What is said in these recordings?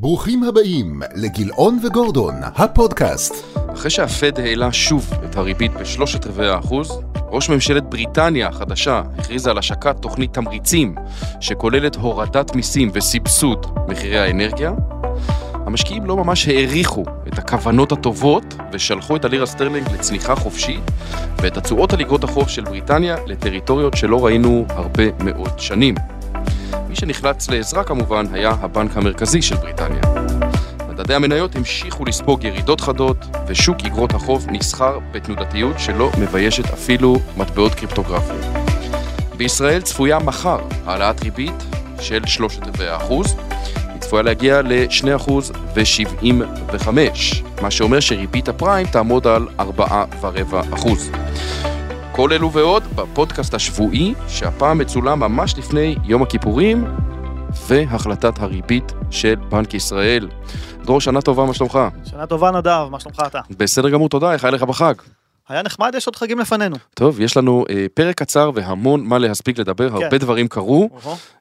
ברוכים הבאים לגילאון וגורדון, הפודקאסט. אחרי שהפד העלה שוב את הריבית בשלושת רבעי האחוז, ראש ממשלת בריטניה החדשה הכריזה על השקת תוכנית תמריצים שכוללת הורדת מיסים וסבסוד מחירי האנרגיה. המשקיעים לא ממש העריכו את הכוונות הטובות ושלחו את הלירה סטרלינג לצניחה חופשית ואת התשואות על אגרות החוב של בריטניה לטריטוריות שלא ראינו הרבה מאוד שנים. מי שנחלץ לעזרה כמובן היה הבנק המרכזי של בריטניה. מדדי המניות המשיכו לספוג ירידות חדות, ושוק אגרות החוב נסחר בתנודתיות שלא מביישת אפילו מטבעות קריפטוגרפיים. בישראל צפויה מחר העלאת ריבית של שלושת רבעי האחוז, היא צפויה להגיע ל-2% ו-75, מה שאומר שריבית הפריים תעמוד על 4.25%. כל אלו ועוד בפודקאסט השבועי, שהפעם מצולם ממש לפני יום הכיפורים, והחלטת הריבית של בנק ישראל. דרור, שנה טובה, מה שלומך? שנה טובה נדב, מה שלומך אתה? בסדר גמור, תודה, איך היה לך בחג? היה נחמד, יש עוד חגים לפנינו. טוב, יש לנו אה, פרק קצר והמון מה להספיק לדבר, כן. הרבה דברים קרו.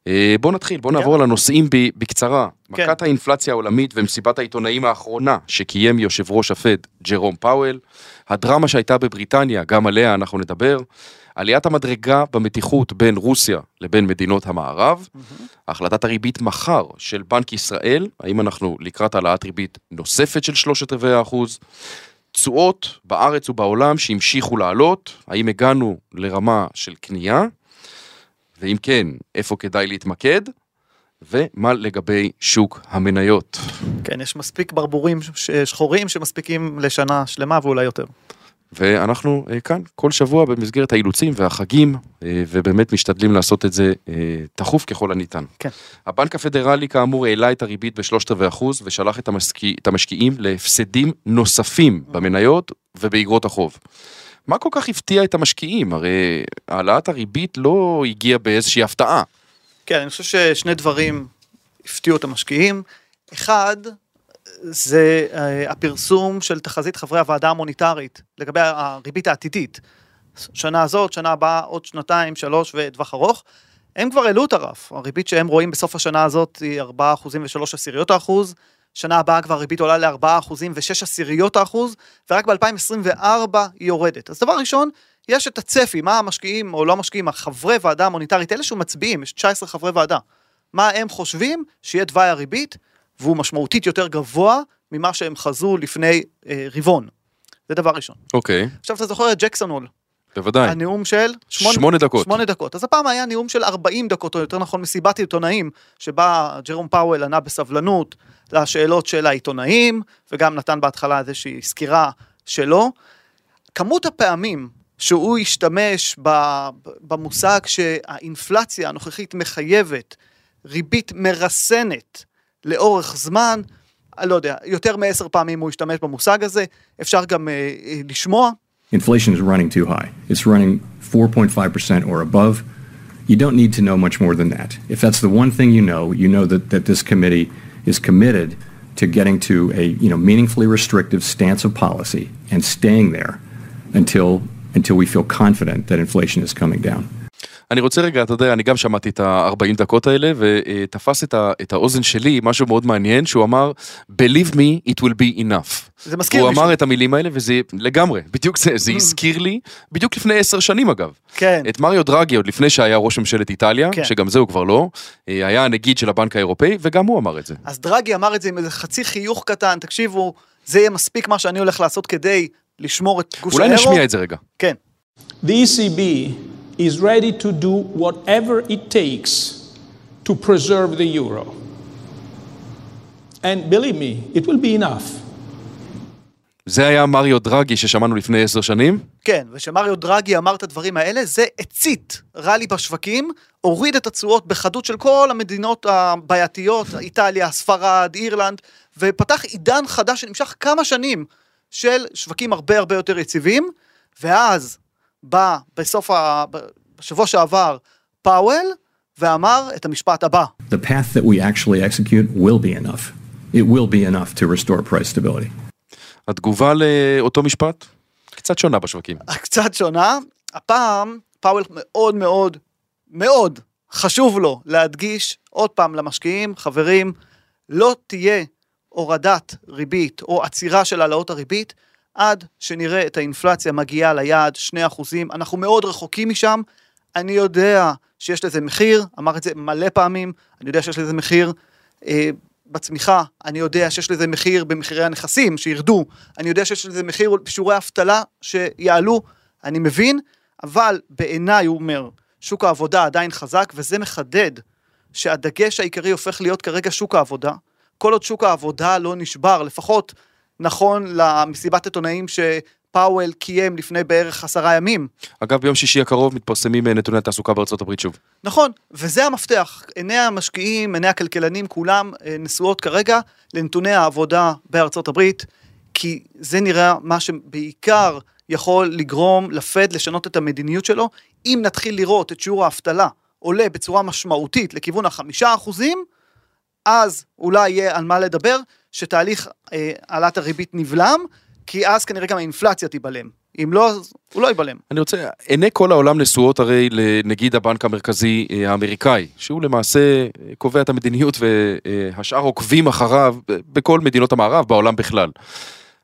אה, בוא נתחיל, בוא כן. נעבור על הנושאים ב, בקצרה. כן. מכת האינפלציה העולמית ומסיבת העיתונאים האחרונה שקיים יושב ראש הפד, ג'רום פאוול. הדרמה שהייתה בבריטניה, גם עליה אנחנו נדבר. עליית המדרגה במתיחות בין רוסיה לבין מדינות המערב. החלטת הריבית מחר של בנק ישראל, האם אנחנו לקראת העלאת ריבית נוספת של שלושת רבעי האחוז. תשואות בארץ ובעולם שהמשיכו לעלות, האם הגענו לרמה של קנייה, ואם כן, איפה כדאי להתמקד, ומה לגבי שוק המניות. כן, יש מספיק ברבורים שחורים שמספיקים לשנה שלמה ואולי יותר. ואנחנו אה, כאן כל שבוע במסגרת האילוצים והחגים, אה, ובאמת משתדלים לעשות את זה אה, תכוף ככל הניתן. כן. הבנק הפדרלי כאמור העלה את הריבית בשלושת רבעי אחוז ושלח את, המשקיע, את המשקיעים להפסדים נוספים במניות ובאגרות החוב. מה כל כך הפתיע את המשקיעים? הרי העלאת הריבית לא הגיעה באיזושהי הפתעה. כן, אני חושב ששני דברים הפתיעו את המשקיעים. אחד, זה אה, הפרסום של תחזית חברי הוועדה המוניטרית לגבי הריבית העתידית. שנה הזאת, שנה הבאה, עוד שנתיים, שלוש וטווח ארוך. הם כבר העלו את הרף, הריבית שהם רואים בסוף השנה הזאת היא 4 אחוזים ו-3 עשיריות האחוז, שנה הבאה כבר הריבית עולה ל-4 אחוזים ו-6 עשיריות האחוז, ורק ב-2024 היא יורדת. אז דבר ראשון, יש את הצפי, מה המשקיעים, או לא המשקיעים, החברי ועדה המוניטרית, אלה שמצביעים, יש 19 חברי ועדה, מה הם חושבים שיהיה תוואי הריבית, והוא משמעותית יותר גבוה ממה שהם חזו לפני אה, רבעון. זה דבר ראשון. אוקיי, עכשיו אתה זוכר את ג'קסון הול, בוודאי. הנאום של שמונה דקות. שמונה דקות. אז הפעם היה נאום של 40 דקות, או יותר נכון מסיבת עיתונאים, שבה ג'רום פאוול ענה בסבלנות לשאלות של העיתונאים, וגם נתן בהתחלה איזושהי סקירה שלו. כמות הפעמים שהוא השתמש במושג שהאינפלציה הנוכחית מחייבת ריבית מרסנת לאורך זמן, אני לא יודע, יותר מעשר פעמים הוא השתמש במושג הזה, אפשר גם אה, אה, לשמוע. Inflation is running too high. It's running 4.5% or above. You don't need to know much more than that. If that's the one thing you know, you know that, that this committee is committed to getting to a you know, meaningfully restrictive stance of policy and staying there until, until we feel confident that inflation is coming down. אני רוצה רגע, אתה יודע, אני גם שמעתי את ה-40 דקות האלה, ותפס את, ה- את האוזן שלי משהו מאוד מעניין, שהוא אמר, Believe me, it will be enough. זה מזכיר הוא מישהו. אמר את המילים האלה, וזה לגמרי, בדיוק זה, זה הזכיר לי, בדיוק לפני עשר שנים אגב. כן. את מריו דרגי עוד לפני שהיה ראש ממשלת איטליה, כן. שגם זה הוא כבר לא, אה, היה הנגיד של הבנק האירופאי, וגם הוא אמר את זה. אז דרגי אמר את זה עם איזה חצי חיוך קטן, תקשיבו, זה יהיה מספיק מה שאני הולך לעשות כדי לשמור את גוש אולי האירו. נשמיע את זה רגע. כן. The ECB is ready to do whatever it takes to preserve the euro. And believe me, it will be enough. זה היה מריו דרגי ששמענו לפני עשר שנים, כן, ושמריו דרגי אמר את הדברים האלה, זה הצית רלי בשווקים, הוריד את התשואות בחדות של כל המדינות הבעייתיות, איטליה, ספרד, אירלנד, ופתח עידן חדש שנמשך כמה שנים של שווקים הרבה הרבה יותר יציבים, ואז בא בסוף, ה... בשבוע שעבר, פאוול, ואמר את המשפט הבא. The path that we actually execute will be enough. It will be enough to restore price stability. התגובה לאותו משפט? קצת שונה בשווקים. קצת שונה, הפעם פאוול מאוד מאוד מאוד חשוב לו להדגיש עוד פעם למשקיעים, חברים, לא תהיה הורדת ריבית או עצירה של העלאות הריבית עד שנראה את האינפלציה מגיעה ליעד 2%. אנחנו מאוד רחוקים משם. אני יודע שיש לזה מחיר, אמר את זה מלא פעמים, אני יודע שיש לזה מחיר אה, בצמיחה, אני יודע שיש לזה מחיר במחירי הנכסים שירדו, אני יודע שיש לזה מחיר בשיעורי אבטלה שיעלו, אני מבין, אבל בעיניי, הוא אומר, שוק העבודה עדיין חזק, וזה מחדד שהדגש העיקרי הופך להיות כרגע שוק העבודה. כל עוד שוק העבודה לא נשבר, לפחות נכון למסיבת עיתונאים שפאוול קיים לפני בערך עשרה ימים. אגב, ביום שישי הקרוב מתפרסמים אה, נתוני התעסוקה בארצות הברית שוב. נכון, וזה המפתח. עיני המשקיעים, עיני הכלכלנים, כולם אה, נשואות כרגע לנתוני העבודה בארצות הברית, כי זה נראה מה שבעיקר יכול לגרום לפד לשנות את המדיניות שלו. אם נתחיל לראות את שיעור האבטלה עולה בצורה משמעותית לכיוון החמישה אחוזים, אז אולי יהיה על מה לדבר, שתהליך אה, העלאת אה, הריבית נבלם, כי אז כנראה גם האינפלציה תיבלם. אם לא, אז הוא לא ייבלם. אני רוצה, עיני כל העולם נשואות הרי לנגיד הבנק המרכזי אה, האמריקאי, שהוא למעשה אה, קובע את המדיניות והשאר עוקבים אחריו בכל מדינות המערב, בעולם בכלל.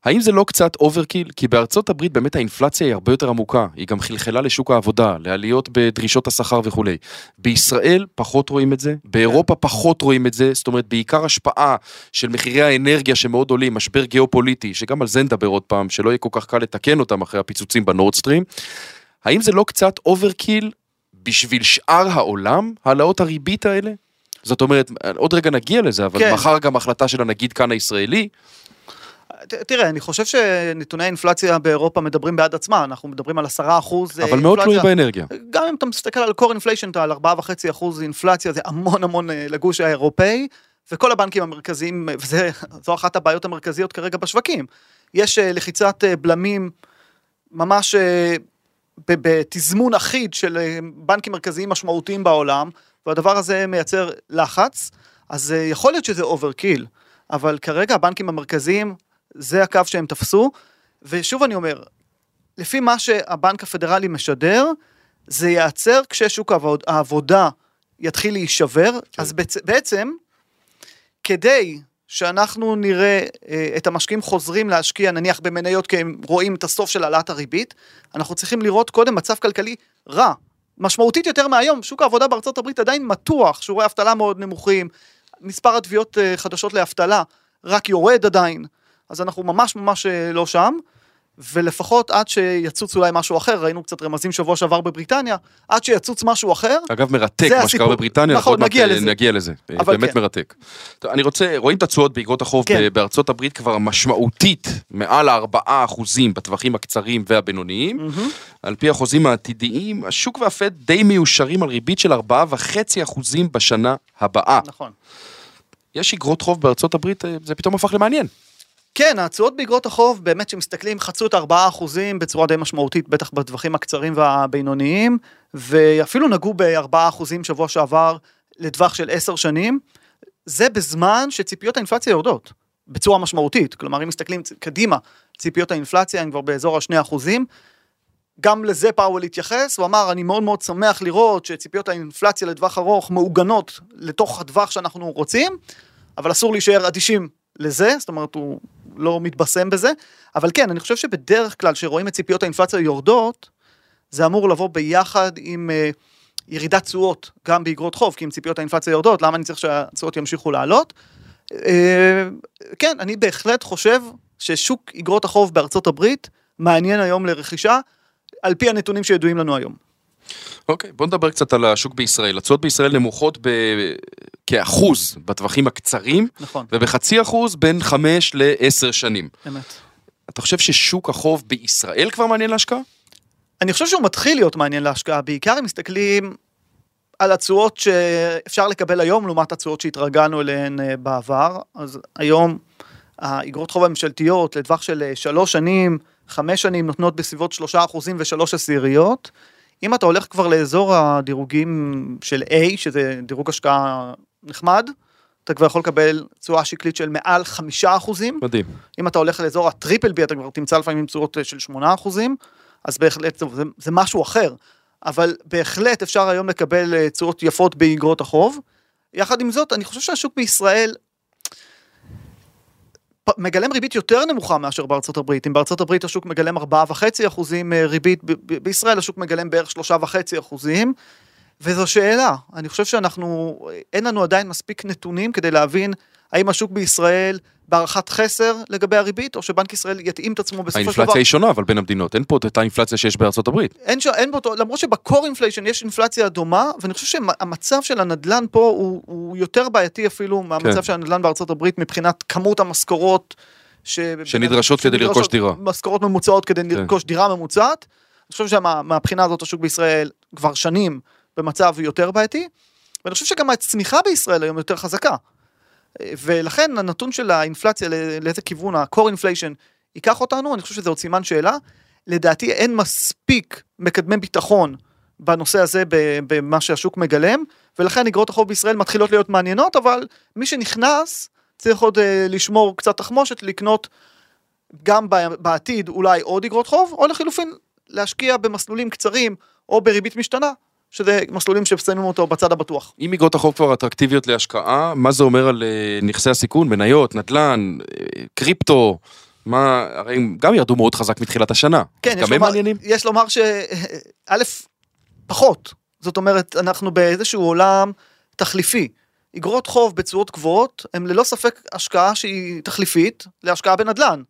האם זה לא קצת overkill? כי בארצות הברית באמת האינפלציה היא הרבה יותר עמוקה, היא גם חלחלה לשוק העבודה, לעליות בדרישות השכר וכולי. בישראל פחות רואים את זה, באירופה פחות רואים את זה, זאת אומרת בעיקר השפעה של מחירי האנרגיה שמאוד עולים, משבר גיאופוליטי, שגם על זה נדבר עוד פעם, שלא יהיה כל כך קל לתקן אותם אחרי הפיצוצים בנורדסטרים. האם זה לא קצת overkill בשביל שאר העולם, העלאות הריבית האלה? זאת אומרת, עוד רגע נגיע לזה, אבל כן. מחר גם החלטה של הנגיד כאן הישראלי, תראה, אני חושב שנתוני האינפלציה באירופה מדברים בעד עצמם, אנחנו מדברים על עשרה אחוז אה, אבל מאוד תלוי באנרגיה. גם אם אתה מסתכל על core inflation, אתה על ארבעה וחצי אחוז אינפלציה, זה המון המון אה, לגוש האירופאי, וכל הבנקים המרכזיים, וזו אחת הבעיות המרכזיות כרגע בשווקים. יש אה, לחיצת בלמים ממש בתזמון אחיד של בנקים מרכזיים משמעותיים בעולם, והדבר הזה מייצר לחץ, אז יכול להיות שזה overkill. אבל כרגע הבנקים המרכזיים זה הקו שהם תפסו, ושוב אני אומר, לפי מה שהבנק הפדרלי משדר, זה ייעצר כששוק העבוד, העבודה יתחיל להישבר, כן. אז בצ, בעצם, כדי שאנחנו נראה אה, את המשקיעים חוזרים להשקיע נניח במניות כי הם רואים את הסוף של העלאת הריבית, אנחנו צריכים לראות קודם מצב כלכלי רע, משמעותית יותר מהיום, שוק העבודה בארצות הברית עדיין מתוח, שיעורי אבטלה מאוד נמוכים, מספר התביעות אה, חדשות לאבטלה רק יורד עדיין, אז אנחנו ממש ממש אה, לא שם. ולפחות עד שיצוץ אולי משהו אחר, ראינו קצת רמזים שבוע שעבר בבריטניה, עד שיצוץ משהו אחר, אגב מרתק מה שקרה בבריטניה, נכון, נגיע לזה. נגיע לזה, באמת כן. מרתק. טוב, אני רוצה, רואים את התשואות באגרות החוב כן. בארצות הברית כבר משמעותית, מעל 4% בטווחים הקצרים והבינוניים, mm-hmm. על פי החוזים העתידיים, השוק והפד די מיושרים על ריבית של 4.5% בשנה הבאה. נכון. יש אגרות חוב בארצות הברית, אה, זה פתאום הפך למעניין. כן, התשואות באגרות החוב, באמת שמסתכלים, חצו את 4% בצורה די משמעותית, בטח בטווחים הקצרים והבינוניים, ואפילו נגעו ב-4% שבוע שעבר לטווח של 10 שנים. זה בזמן שציפיות האינפלציה יורדות, בצורה משמעותית. כלומר, אם מסתכלים קדימה, ציפיות האינפלציה הן כבר באזור ה-2%. גם לזה פאוול התייחס, הוא אמר, אני מאוד מאוד שמח לראות שציפיות האינפלציה לטווח ארוך מעוגנות לתוך הטווח שאנחנו רוצים, אבל אסור להישאר אדישים לזה, זאת אומרת, הוא לא מתבשם בזה, אבל כן, אני חושב שבדרך כלל כשרואים את ציפיות האינפלציה יורדות, זה אמור לבוא ביחד עם uh, ירידת תשואות, גם באגרות חוב, כי אם ציפיות האינפלציה יורדות, למה אני צריך שהתשואות ימשיכו לעלות? Uh, כן, אני בהחלט חושב ששוק אגרות החוב בארצות הברית מעניין היום לרכישה, על פי הנתונים שידועים לנו היום. אוקיי, okay, בוא נדבר קצת על השוק בישראל. התשואות בישראל נמוכות ב... כאחוז בטווחים הקצרים, נכון. ובחצי אחוז בין חמש לעשר שנים. אמת. אתה חושב ששוק החוב בישראל כבר מעניין להשקעה? אני חושב שהוא מתחיל להיות מעניין להשקעה, בעיקר אם מסתכלים על התשואות שאפשר לקבל היום לעומת התשואות שהתרגלנו אליהן אה, בעבר. אז היום האגרות חוב הממשלתיות לטווח של אה, שלוש שנים, חמש שנים נותנות בסביבות שלושה אחוזים ושלוש עשיריות. אם אתה הולך כבר לאזור הדירוגים של A, שזה דירוג השקעה נחמד, אתה כבר יכול לקבל תשואה שקלית של מעל חמישה אחוזים. מדהים. אם אתה הולך לאזור הטריפל בי, אתה כבר תמצא לפעמים תשואות של שמונה אחוזים, אז בהחלט זה, זה משהו אחר. אבל בהחלט אפשר היום לקבל אה, תשואות יפות באגרות החוב. יחד עם זאת, אני חושב שהשוק בישראל, מגלם ריבית יותר נמוכה מאשר בארצות הברית. אם בארצות הברית השוק מגלם 4.5 אחוזים אה, ריבית, בישראל השוק מגלם בערך 3.5 אחוזים. וזו שאלה, אני חושב שאנחנו, אין לנו עדיין מספיק נתונים כדי להבין האם השוק בישראל בהערכת חסר לגבי הריבית, או שבנק ישראל יתאים את עצמו בסופו של דבר. האינפלציה היא שונה, אבל בין המדינות. אין פה את אותה אינפלציה שיש בארצות הברית. אין, ש... אין אותו- למרות שבקור אינפליישן יש אינפלציה דומה, ואני חושב שהמצב של הנדלן פה הוא, הוא יותר בעייתי אפילו מהמצב כן. של הנדלן בארצות הברית מבחינת כמות המשכורות. ש... שנדרשות כדי לרכוש דירה. משכורות ממוצעות כדי כן. לרכוש דירה ממוצעת. אני חושב שמהבחינה הזאת השוק בישראל כבר שנים במצב יותר בעייתי, ואני חושב שגם הצמיחה בישראל היום יותר חזקה. ולכן הנתון של האינפלציה, לא- לאיזה כיוון ה-core inflation ייקח אותנו, אני חושב שזה עוד סימן שאלה. לדעתי אין מספיק מקדמי ביטחון בנושא הזה במה שהשוק מגלם, ולכן אגרות החוב בישראל מתחילות להיות מעניינות, אבל מי שנכנס צריך עוד אה, לשמור קצת תחמושת, לקנות גם בעתיד אולי עוד אגרות חוב, או לחילופין להשקיע במסלולים קצרים או בריבית משתנה, שזה מסלולים ששמים אותו בצד הבטוח. אם איגרות החוב כבר אטרקטיביות להשקעה, מה זה אומר על אה, נכסי הסיכון, מניות, נדל"ן, אה, קריפטו, מה, הרי הם גם ירדו מאוד חזק מתחילת השנה. כן, יש לומר? יש לומר ש... א', פחות. זאת אומרת, אנחנו באיזשהו עולם תחליפי. אגרות חוב בתשואות גבוהות הם ללא ספק השקעה שהיא תחליפית להשקעה בנדל"ן.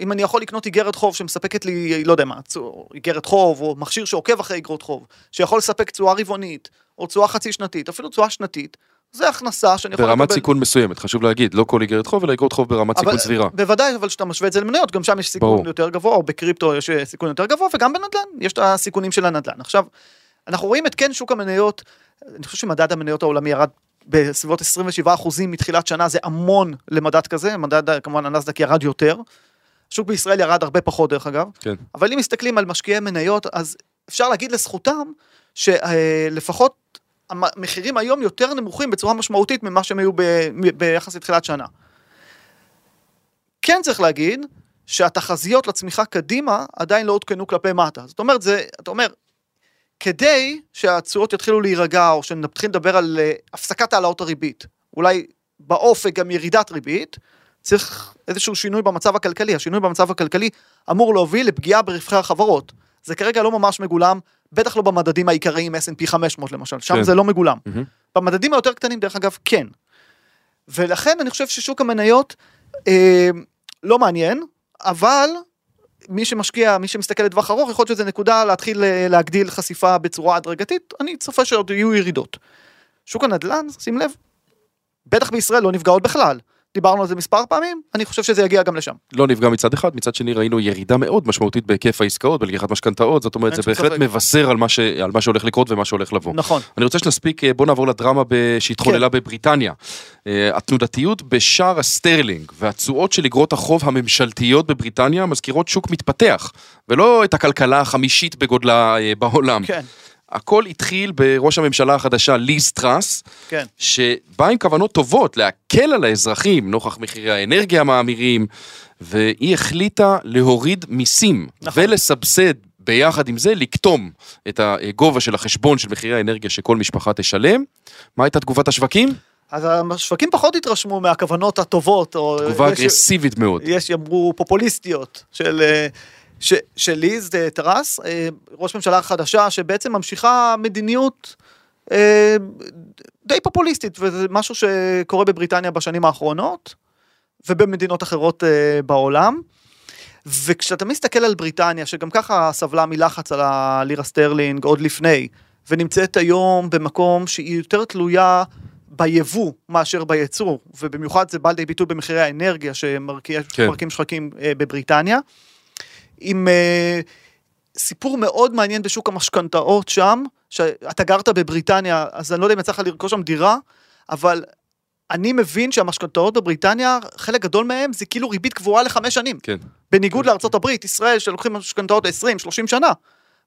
אם אני יכול לקנות איגרת חוב שמספקת לי, לא יודע מה, איגרת חוב, או מכשיר שעוקב אחרי איגרות חוב, שיכול לספק תשואה רבעונית, או תשואה חצי שנתית, אפילו תשואה שנתית, זה הכנסה שאני יכול ברמת סיכון מסוימת, חשוב להגיד, לא כל איגרת חוב, אלא איגרות חוב ברמת סיכון אבל- סבירה. בוודאי, אבל כשאתה משווה את זה למניות, גם שם יש סיכון ברור. יותר גבוה, או בקריפטו יש אה, סיכון יותר גבוה, וגם בנדל"ן, יש את הסיכונים של הנדל"ן. עכשיו, אנחנו רואים את כן שוק המניות, אני חושב שמדד המניות העולמי ירד בסביבות 27 אחוזים מתחילת שנה, זה המון למדד כזה, מדד כמובן הנסדק ירד יותר. השוק בישראל ירד הרבה פחות דרך אגב, כן. אבל אם מסתכלים על משקיעי מניות, אז אפשר להגיד לזכותם שלפחות המחירים היום יותר נמוכים בצורה משמעותית ממה שהם היו ב- ביחס לתחילת שנה. כן צריך להגיד שהתחזיות לצמיחה קדימה עדיין לא עודכנו כלפי מטה. זאת אומרת, זה, אתה אומר, כדי שהתשואות יתחילו להירגע, או שנתחיל לדבר על אה, הפסקת העלאות הריבית, אולי באופק גם ירידת ריבית, צריך איזשהו שינוי במצב הכלכלי. השינוי במצב הכלכלי אמור להוביל לפגיעה ברווחי החברות. זה כרגע לא ממש מגולם, בטח לא במדדים העיקריים S&P 500 למשל, שם כן. זה לא מגולם. מהמם. במדדים היותר קטנים, דרך אגב, כן. ולכן אני חושב ששוק המניות אה, לא מעניין, אבל מי שמשקיע, מי שמסתכל לטווח ארוך, יכול להיות שזו נקודה להתחיל אה, להגדיל חשיפה בצורה הדרגתית, אני צופה שעוד יהיו ירידות. שוק הנדל"ן, שים לב, בטח בישראל לא נפגע עוד בכלל. דיברנו על זה מספר פעמים, אני חושב שזה יגיע גם לשם. לא נפגע מצד אחד, מצד שני ראינו ירידה מאוד משמעותית בהיקף העסקאות, בלקיחת משכנתאות, זאת אומרת זה בהחלט. מבשר על מה, ש... על מה שהולך לקרות ומה שהולך לבוא. נכון. אני רוצה שנספיק, אה, בוא נעבור לדרמה ב- שהתחוללה כן. בבריטניה. אה, התנודתיות בשער הסטרלינג והתשואות של אגרות החוב הממשלתיות בבריטניה מזכירות שוק מתפתח, ולא את הכלכלה החמישית בגודלה אה, בעולם. כן, הכל התחיל בראש הממשלה החדשה ליז טראס, כן. שבא עם כוונות טובות להקל על האזרחים נוכח מחירי האנרגיה המאמירים, והיא החליטה להוריד מיסים נכון. ולסבסד ביחד עם זה, לקטום את הגובה של החשבון של מחירי האנרגיה שכל משפחה תשלם. מה הייתה תגובת השווקים? אז השווקים פחות התרשמו מהכוונות הטובות, או... תגובה יש- אגרסיבית מאוד. יש יאמרו פופוליסטיות של, אה, ש, של ליז טרס, אה, ראש ממשלה חדשה שבעצם ממשיכה מדיניות אה, די פופוליסטית, וזה משהו שקורה בבריטניה בשנים האחרונות, ובמדינות אחרות אה, בעולם. וכשאתה מסתכל על בריטניה, שגם ככה סבלה מלחץ על הלירה סטרלינג עוד לפני, ונמצאת היום במקום שהיא יותר תלויה ביבוא מאשר בייצור, ובמיוחד זה בא לידי ביטוי במחירי האנרגיה שמרקיעים כן. שחקים בבריטניה. עם אה, סיפור מאוד מעניין בשוק המשכנתאות שם, שאתה גרת בבריטניה, אז אני לא יודע אם יצא לך לרכוש שם דירה, אבל אני מבין שהמשכנתאות בבריטניה, חלק גדול מהם זה כאילו ריבית קבועה לחמש שנים. כן. בניגוד לארצות הברית, ישראל, שלוקחים משכנתאות 20-30 שנה,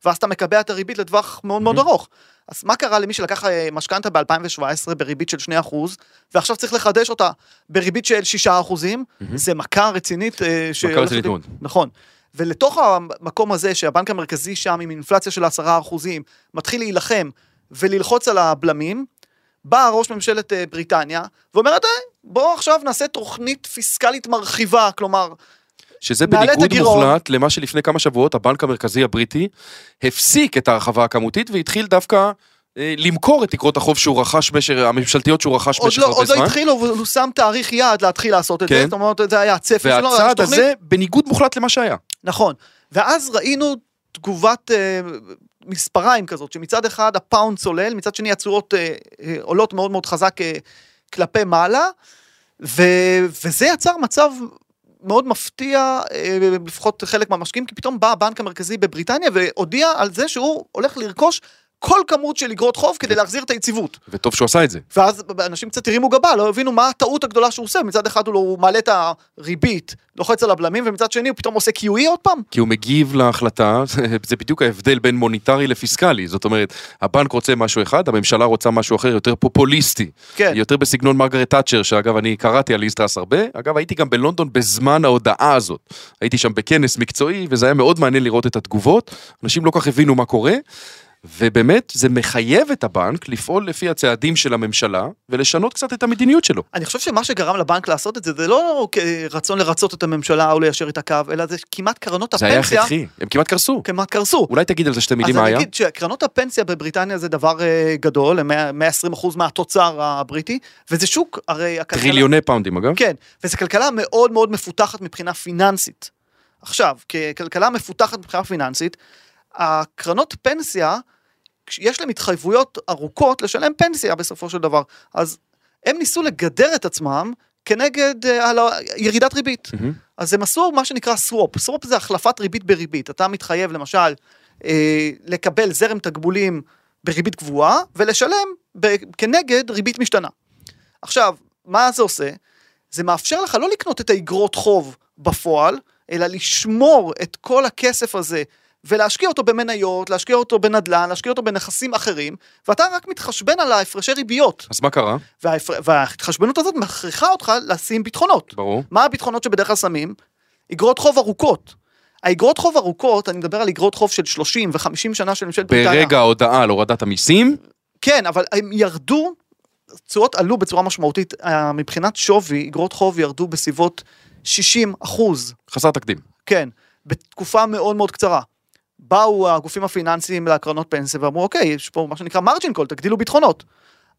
ואז אתה מקבע את הריבית לטווח מאוד מאוד ארוך. אז מה קרה למי שלקח אה, משכנתה ב-2017 בריבית של 2%, ועכשיו צריך לחדש אותה בריבית של 6%, זה מכה רצינית. אה, שהולכת רצינית מאוד. נכון. ולתוך המקום הזה שהבנק המרכזי שם עם אינפלציה של 10% מתחיל להילחם וללחוץ על הבלמים, בא ראש ממשלת אה, בריטניה ואומרת, "אה, בוא עכשיו נעשה תוכנית פיסקלית מרחיבה, כלומר, שזה בניגוד. מוחלט למה שלפני כמה שבועות הבנק המרכזי הבריטי הפסיק את ההרחבה הכמותית והתחיל דווקא אה, למכור את תקרות החוב שהוא רכש, במשך- הממשלתיות שהוא רכש עוד במשך לא, הרבה עוד לא זמן. התחיל, אבל הוא שם תאריך יעד להתחיל לעשות את כן. זה, זאת אומרת, זה היה הצפי שלו, והצעד הזה בניגוד מוחלט למה שהיה. נכון. ואז ראינו תגובת אה, מספריים כזאת, שמצד אחד הפאונד צולל, מצד שני התשואות אה, אה, עולות מאוד מאוד חזק אה, כלפי מעלה, ו, וזה יצר מצב מאוד מפתיע, אה, לפחות חלק מהמשקיעים, כי פתאום בא הבנק המרכזי בבריטניה והודיע על זה שהוא הולך לרכוש כל כמות של אגרות חוב כדי להחזיר את היציבות. וטוב שהוא עשה את זה. ואז אנשים קצת הרימו גבה, לא הבינו מה הטעות הגדולה שהוא עושה, מצד אחד הוא, לא, הוא מעלה את הריבית, לוחץ על הבלמים, ומצד שני הוא פתאום עושה QE עוד פעם. כי הוא מגיב להחלטה, זה בדיוק ההבדל בין מוניטרי לפיסקלי, זאת אומרת, הבנק רוצה משהו אחד, הממשלה רוצה משהו אחר, יותר פופוליסטי, כן. יותר בסגנון מרגרט תאצ'ר, שאגב אני קראתי על ליסטרס הרבה, אגב הייתי גם בלונדון בזמן ההודעה הזאת, הייתי שם בכנס מקצועי, וזה היה מאוד מעניין לראות את התגובות, אנשים לא כך הבינו מה קורה, ובאמת זה מחייב את הבנק לפעול לפי הצעדים של הממשלה, ולשנות קצת את המדיניות שלו. אני חושב שמה שגרם לבנק לעשות את זה, זה לא רצון לרצות את הממשלה או ליישר את הקו, אלא זה כמעט קרנות זה היה הפנסיה הכרחי, הם כמעט קרסו. כמעט קרסו. אולי תגיד על זה שתי מילים אז מה אני היה? אגיד שקרנות הפנסיה בבריטניה זה דבר אה, גדול, הם 120% מהתוצר הבריטי, וזה שוק, הרי הכלכלה... טריליוני פאונדים אגב. כן, וזו כלכלה מאוד מאוד מפותחת מבחינה פיננסית. עכשיו, ככלכלה מפותחת מבחינה פיננסית, הקרנות פנסיה, יש להם התחייבויות ארוכות לשלם פנסיה בסופו של דבר. אז הם ניסו לגדר את עצמם כנגד אה, על ה- ירידת ריבית. מהמם. אז הם עשו מה שנקרא סוופ. סוופ זה החלפת ריבית בריבית. אתה מתחייב למשל אה, לקבל זרם תגמולים בריבית קבועה ולשלם ב- כנגד ריבית משתנה. עכשיו, מה זה עושה? זה מאפשר לך לא לקנות את האגרות חוב בפועל, אלא לשמור את כל הכסף הזה ולהשקיע אותו במניות, להשקיע אותו בנדל"ן, להשקיע אותו בנכסים אחרים, ואתה רק מתחשבן על ההפרשי ריביות. אז מה קרה? וההפר... וההתחשבנות הזאת מכריחה אותך לשים ביטחונות. ברור. מה הביטחונות שבדרך כלל שמים? אגרות חוב ארוכות. האגרות חוב ארוכות, אני מדבר על אגרות חוב של 30 ו-50 שנה של ממשלת בריטניה. ברגע ההודעה על הורדת המיסים, כן, אבל הם ירדו, תשואות עלו בצורה משמעותית. אה, מבחינת שווי, אגרות חוב ירדו בסביבות 60 אחוז. חסר תקדים. כן, בתקופה מאוד מאוד קצרה. באו הגופים הפיננסיים לקרנות פנסיה ואמרו, אוקיי, יש פה מה שנקרא מרג'ין קול, תגדילו ביטחונות.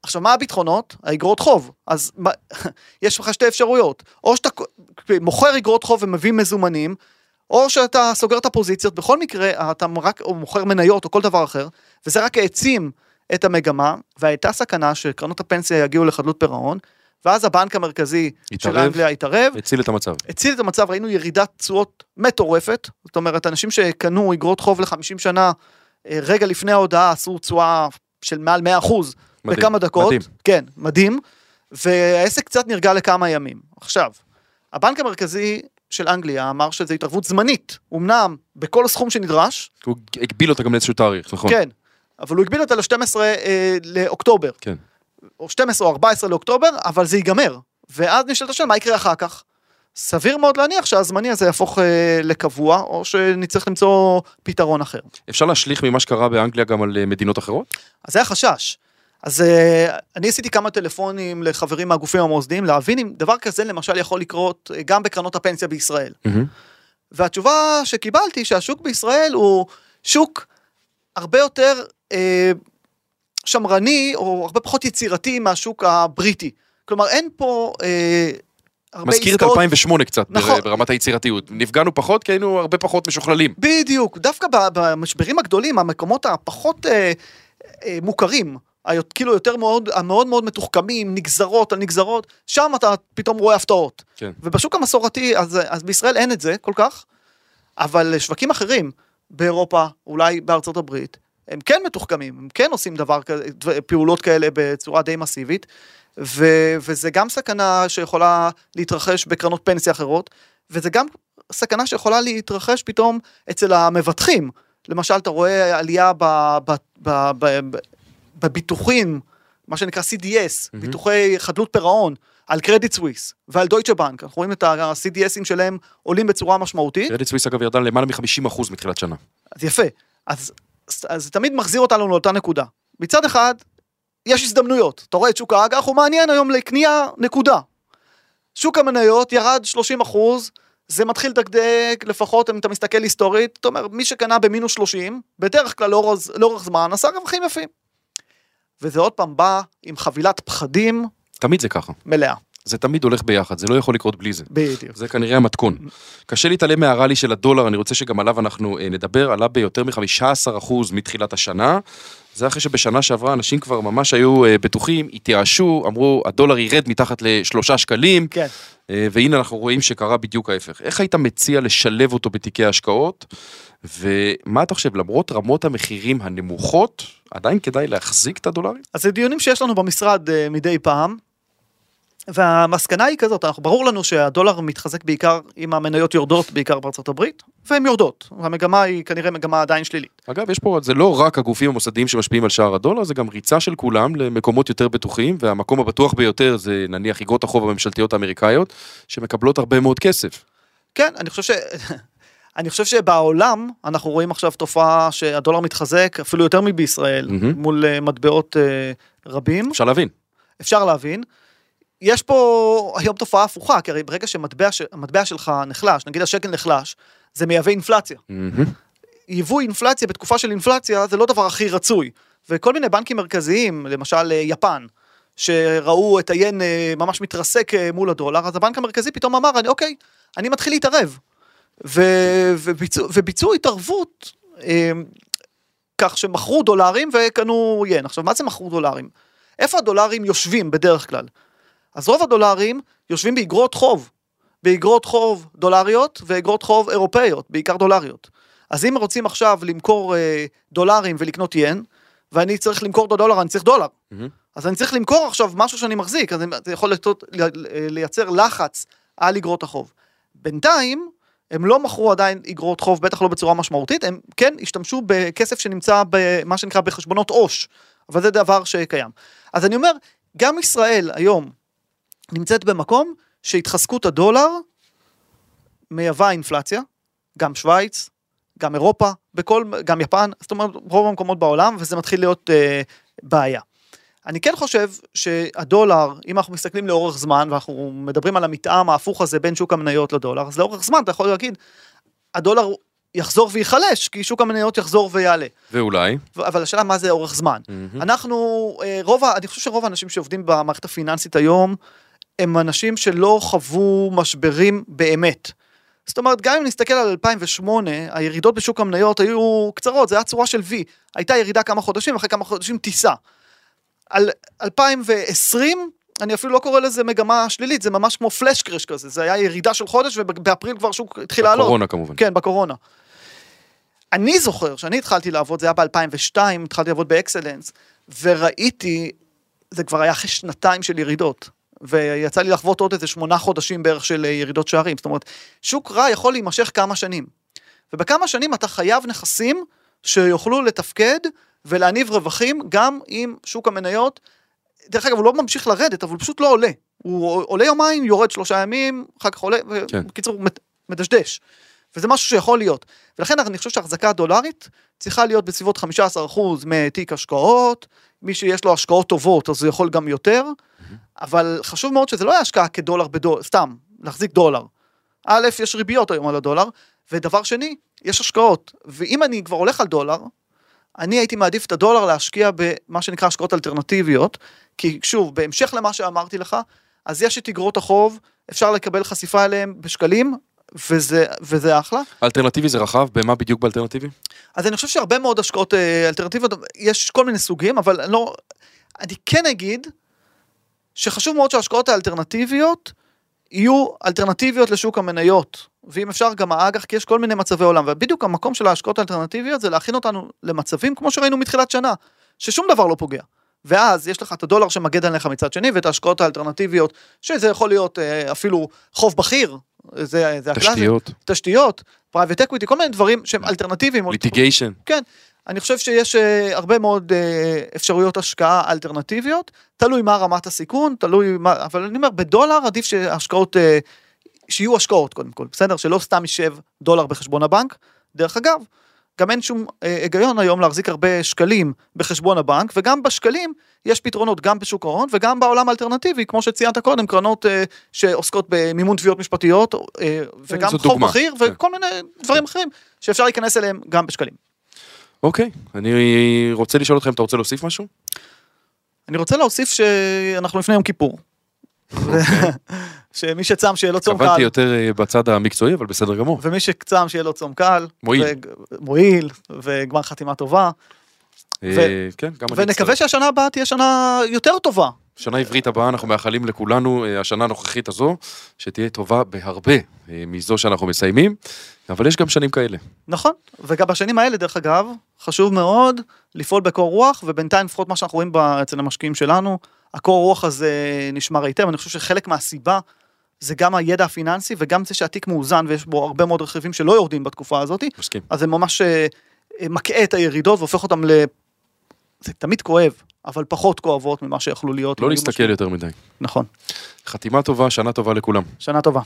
עכשיו, מה הביטחונות? האגרות חוב. אז מה, יש לך שתי אפשרויות. או שאתה מוכר אגרות חוב ומביא מזומנים, או שאתה סוגר את הפוזיציות, בכל מקרה, אתה רק או מוכר מניות או כל דבר אחר, וזה רק העצים את המגמה, והייתה סכנה שקרנות הפנסיה יגיעו לחדלות פירעון, ואז הבנק המרכזי של התערב. אנגליה התערב, הציל את המצב. הציל את המצב, ראינו ירידת תשואות מטורפת, זאת אומרת, אנשים שקנו אגרות חוב ל-50 שנה, אה, רגע לפני ההודעה עשו תשואה של מעל 100 אחוז בכמה דקות. מדהים. כן, מדהים. והעסק קצת נרגע לכמה ימים. עכשיו, הבנק המרכזי של אנגליה אמר שזו התערבות זמנית, אמנם בכל הסכום שנדרש, הוא הגביל אותה גם לאיזשהו תאריך, נכון? כן, אבל הוא הגביל אותה ל-12 אה, לאוקטובר, כן. או 12 או 14 לאוקטובר, אבל זה ייגמר. ואז נשאלת השאלה, מה יקרה אחר כך? סביר מאוד להניח שהזמני הזה יהפוך אה, לקבוע, או שנצטרך למצוא פתרון אחר. אפשר להשליך ממה שקרה באנגליה גם על אה, מדינות אחרות? אז זה החשש. אז אה, אני עשיתי כמה טלפונים לחברים מהגופים המוסדיים, להבין אם דבר כזה למשל יכול לקרות אה, גם בקרנות הפנסיה בישראל. והתשובה שקיבלתי שהשוק בישראל הוא שוק הרבה יותר אה, שמרני או הרבה פחות יצירתי מהשוק הבריטי. כלומר אין פה אה, הרבה מזכיר את עסקאות- 2008 קצת, נכון. ברמת היצירתיות. נפגענו פחות כי היינו הרבה פחות משוכללים. בדיוק, דווקא במשברים הגדולים, המקומות הפחות אה, אה, מוכרים, היot- כאילו יותר מאוד, המאוד מאוד מתוחכמים, נגזרות על נגזרות, שם אתה פתאום רואה הפתעות. כן. ובשוק המסורתי, אז, אז בישראל אין את זה כל כך, אבל שווקים אחרים, באירופה, אולי בארצות הברית, הם כן מתוחכמים, הם כן עושים דבר כזה, פעולות כאלה בצורה די מסיבית, ו, וזה גם סכנה שיכולה להתרחש בקרנות פנסיה אחרות, וזה גם סכנה שיכולה להתרחש פתאום אצל המבטחים. למשל, אתה רואה עלייה ב, ב, ב, ב, ב, בביטוחים, מה שנקרא CDS, ביטוחי חדלות פירעון, על קרדיט סוויס ועל דויטשה בנק. אנחנו רואים את ה-CDSים שלהם עולים בצורה משמעותית. קרדיט סוויס אגב ירדה למעלה מ-50% מתחילת שנה. אז יפה. אז, אז זה תמיד מחזיר אותנו לאותה נקודה. מצד אחד, יש הזדמנויות. אתה רואה את שוק האג"ח, הוא מעניין היום לקנייה, נקודה. שוק המניות ירד 30 אחוז, זה מתחיל לדקדק, לפחות אם אתה מסתכל היסטורית, אתה אומר, מי שקנה במינוס 30, בדרך כלל לאורך, לאורך זמן עשה רווחים יפים. וזה עוד פעם בא עם חבילת פחדים תמיד זה ככה. מלאה. זה תמיד הולך ביחד, זה לא יכול לקרות בלי זה. בדיוק. זה כנראה המתכון. קשה להתעלם מהרלי של הדולר, אני רוצה שגם עליו אנחנו אה, נדבר, עלה ביותר מ-15% מתחילת השנה. זה אחרי שבשנה שעברה אנשים כבר ממש היו אה, בטוחים, התייאשו, אמרו, הדולר ירד מתחת לשלושה שקלים, כן. אה, והנה אנחנו רואים שקרה בדיוק ההפך. איך היית מציע לשלב אותו בתיקי ההשקעות? ומה אתה חושב, למרות רמות המחירים הנמוכות, עדיין כדאי להחזיק את הדולרים? אז זה דיונים שיש לנו במשרד מדי פעם, והמסקנה היא כזאת, אנחנו, ברור לנו שהדולר מתחזק בעיקר אם המניות יורדות בעיקר בארצות הברית, והן יורדות, והמגמה היא כנראה מגמה עדיין שלילית. אגב, יש פה, זה לא רק הגופים המוסדיים שמשפיעים על שער הדולר, זה גם ריצה של כולם למקומות יותר בטוחים, והמקום הבטוח ביותר זה נניח איגרות החוב הממשלתיות האמריקאיות, שמקבלות הרבה מאוד כסף. כן, אני חושב ש... אני חושב שבעולם אנחנו רואים עכשיו תופעה שהדולר מתחזק אפילו יותר מבישראל מהמם. מול אה, מטבעות אה, רבים, אפשר להבין. אפשר להבין. יש פה היום תופעה הפוכה, כי הרי ברגע שמטבע ש- המטבע שלך נחלש, נגיד השקל נחלש, זה מייבא אינפלציה. מהמם. ייבוא אינפלציה בתקופה של אינפלציה זה לא דבר הכי רצוי. וכל מיני בנקים מרכזיים, למשל אה, יפן, שראו את היין אה, ממש מתרסק אה, מול הדולר, אז הבנק המרכזי פתאום אמר, אני, אוקיי, אני מתחיל להתערב. ו, וביצעו, וביצעו התערבות אה, כך שמכרו דולרים וקנו ין. עכשיו, מה זה מכרו דולרים? איפה הדולרים יושבים בדרך כלל? אז רוב הדולרים יושבים באגרות חוב. באגרות חוב דולריות ואגרות חוב אירופאיות, בעיקר דולריות. אז אם רוצים עכשיו למכור אה, דולרים ולקנות ין, ואני צריך למכור את הדולר, אני צריך דולר. מהמם. אז אני צריך למכור עכשיו משהו שאני מחזיק, אז זה יכול לטות, ל- ל- לייצר לחץ על אגרות החוב. בינתיים, הם לא מכרו עדיין אגרות חוב, בטח לא בצורה משמעותית, הם כן השתמשו בכסף שנמצא במה שנקרא בחשבונות עו"ש, אבל זה דבר שקיים. אז אני אומר, גם ישראל היום נמצאת במקום שהתחזקות הדולר מייבאה אינפלציה, גם שווייץ, גם אירופה, בכל, גם יפן, זאת אומרת רוב המקומות בעולם, וזה מתחיל להיות אה, בעיה. אני כן חושב שהדולר, אם אנחנו מסתכלים לאורך זמן, ואנחנו מדברים על המתאם ההפוך הזה בין שוק המניות לדולר, אז לאורך זמן אתה יכול להגיד, הדולר יחזור וייחלש, כי שוק המניות יחזור ויעלה. ואולי. אבל השאלה מה זה אורך זמן. מהמם. אנחנו, אה, רוב, אני חושב שרוב האנשים שעובדים במערכת הפיננסית היום, הם אנשים שלא חוו משברים באמת. זאת אומרת, גם אם נסתכל על 2008, הירידות בשוק המניות היו קצרות, זה היה צורה של V. הייתה ירידה כמה חודשים, אחרי כמה חודשים טיסה. על 2020, אני אפילו לא קורא לזה מגמה שלילית, זה ממש כמו פלאש קרש כזה, זה היה ירידה של חודש ובאפריל כבר שוק התחיל לעלות. קורונה כמובן. כן, בקורונה. אני זוכר שאני התחלתי לעבוד, זה היה ב-2002, התחלתי לעבוד באקסלנס, וראיתי, זה כבר היה אחרי שנתיים של ירידות, ויצא לי לחוות עוד איזה שמונה חודשים בערך של אה, ירידות שערים, זאת אומרת, שוק רע יכול להימשך כמה שנים. ובכמה שנים אתה חייב נכסים שיוכלו לתפקד ולהניב רווחים גם אם שוק המניות, דרך אגב הוא לא ממשיך לרדת, אבל הוא פשוט לא עולה. הוא עולה יומיים, יורד שלושה ימים, אחר כך עולה, כן. בקיצור מת- מדשדש. וזה משהו שיכול להיות. ולכן אני חושב שהחזקה הדולרית צריכה להיות בסביבות 15% מתיק השקעות, מי שיש לו השקעות טובות אז הוא יכול גם יותר, אבל חשוב מאוד שזה לא יהיה השקעה כדולר בדולר, סתם, להחזיק דולר. א', יש ריביות היום על הדולר, ודבר שני, יש השקעות. ואם אני כבר הולך על דולר, אני הייתי מעדיף את הדולר להשקיע במה שנקרא השקעות אלטרנטיביות, כי שוב, בהמשך למה שאמרתי לך, אז יש את אגרות החוב, אפשר לקבל חשיפה אליהם בשקלים, וזה, וזה אחלה. אלטרנטיבי זה רחב, במה בדיוק באלטרנטיבי? אז אני חושב שהרבה מאוד השקעות אה, אלטרנטיביות, יש כל מיני סוגים, אבל אני לא... אני כן אגיד שחשוב מאוד שההשקעות האלטרנטיביות יהיו אלטרנטיביות לשוק המניות, ואם אפשר גם האג"ח, כי יש כל מיני מצבי עולם, ובדיוק המקום של ההשקעות האלטרנטיביות זה להכין אותנו למצבים כמו שראינו מתחילת שנה, ששום דבר לא פוגע. ואז יש לך את הדולר שמגן עליך מצד שני, ואת ההשקעות האלטרנטיביות, שזה יכול להיות אה, אפילו חוב בכיר, זה, זה הקלאסי. תשתיות, תשתיות, private equity, כל מיני דברים שהם אלטרנטיביים. litigation. כן, אני חושב שיש אה, הרבה מאוד אה, אפשרויות השקעה אלטרנטיביות, תלוי מה רמת הסיכון, תלוי מה, אבל אני אומר, בדולר עדיף שהשקעות, אה, שיהיו השקעות קודם כל, בסדר? שלא סתם יישב דולר בחשבון הבנק. דרך אגב, גם אין שום היגיון היום להחזיק הרבה שקלים בחשבון הבנק, וגם בשקלים יש פתרונות גם בשוק ההון וגם בעולם האלטרנטיבי, כמו שציינת קודם, קרנות אה, שעוסקות במימון תביעות משפטיות, אה, וגם חוב. בכיר, כן. וכל מיני דברים אחרים שאפשר להיכנס אליהם גם בשקלים. אוקיי, אני רוצה לשאול אתכם, אתה רוצה להוסיף משהו? אני רוצה להוסיף שאנחנו לפני יום כיפור. שמי שצם שיהיה לו צום קל, קבעתי יותר אה, בצד המקצועי, אבל בסדר גמור. ומי שצם שיהיה לו צום קל, מועיל. מועיל, וגמר חתימה טובה, אה, כן, גם אני ונקווה. שהשנה הבאה תהיה שנה יותר טובה. שנה עברית הבאה, אנחנו מאחלים לכולנו, אה, השנה הנוכחית הזו, שתהיה טובה בהרבה אה, מזו שאנחנו מסיימים, אבל יש גם שנים כאלה. נכון, וגם בשנים האלה, דרך אגב, חשוב מאוד לפעול בקור רוח, ובינתיים לפחות מה שאנחנו רואים אצל המשקיעים שלנו, הקור רוח הזה נשמר היטב, אני חושב שחלק מהסיבה זה גם הידע הפיננסי וגם זה שהתיק מאוזן ויש בו הרבה מאוד רכיבים שלא יורדים בתקופה הזאת, מסכים. אז זה ממש אה, מקהה את הירידות והופך אותם. זה תמיד כואב, אבל פחות כואבות ממה שיכולו להיות. לא להסתכל. יותר מדי. נכון, חתימה טובה, שנה טובה לכולם. שנה טובה.